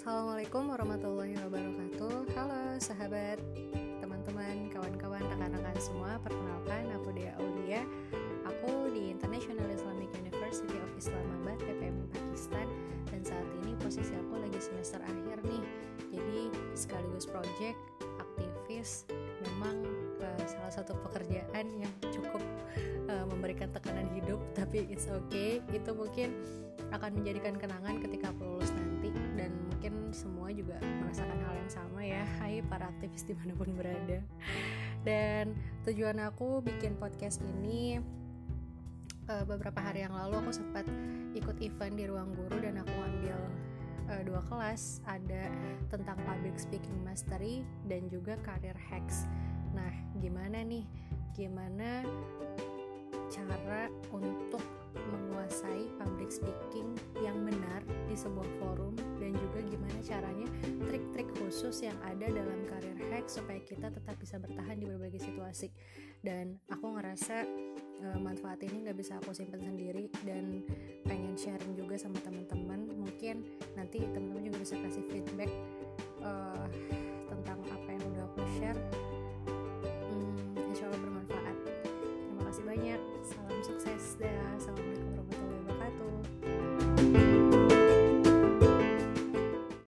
Assalamualaikum warahmatullahi wabarakatuh. Halo sahabat, teman-teman, kawan-kawan, rekan-rekan semua. Perkenalkan, aku Dea Aulia. Aku di International Islamic University of Islamabad, PPM Pakistan. Dan saat ini posisi aku lagi semester akhir nih. Jadi sekaligus project, aktivis Memang uh, salah satu pekerjaan yang cukup uh, memberikan tekanan hidup Tapi it's okay, itu mungkin akan menjadikan kenangan ketika aku lulus nanti. Dan semua juga merasakan hal yang sama ya. Hai para aktivis di mana pun berada. Dan tujuan aku bikin podcast ini uh, beberapa hari yang lalu aku sempat ikut event di ruang guru dan aku ambil uh, dua kelas. Ada tentang public speaking mastery dan juga career hacks. Nah gimana nih? Gimana cara untuk menguasai public speaking yang benar di sebuah forum juga gimana caranya trik-trik khusus yang ada dalam karir hack supaya kita tetap bisa bertahan di berbagai situasi. Dan aku ngerasa uh, manfaat ini nggak bisa aku simpan sendiri dan pengen sharing juga sama teman-teman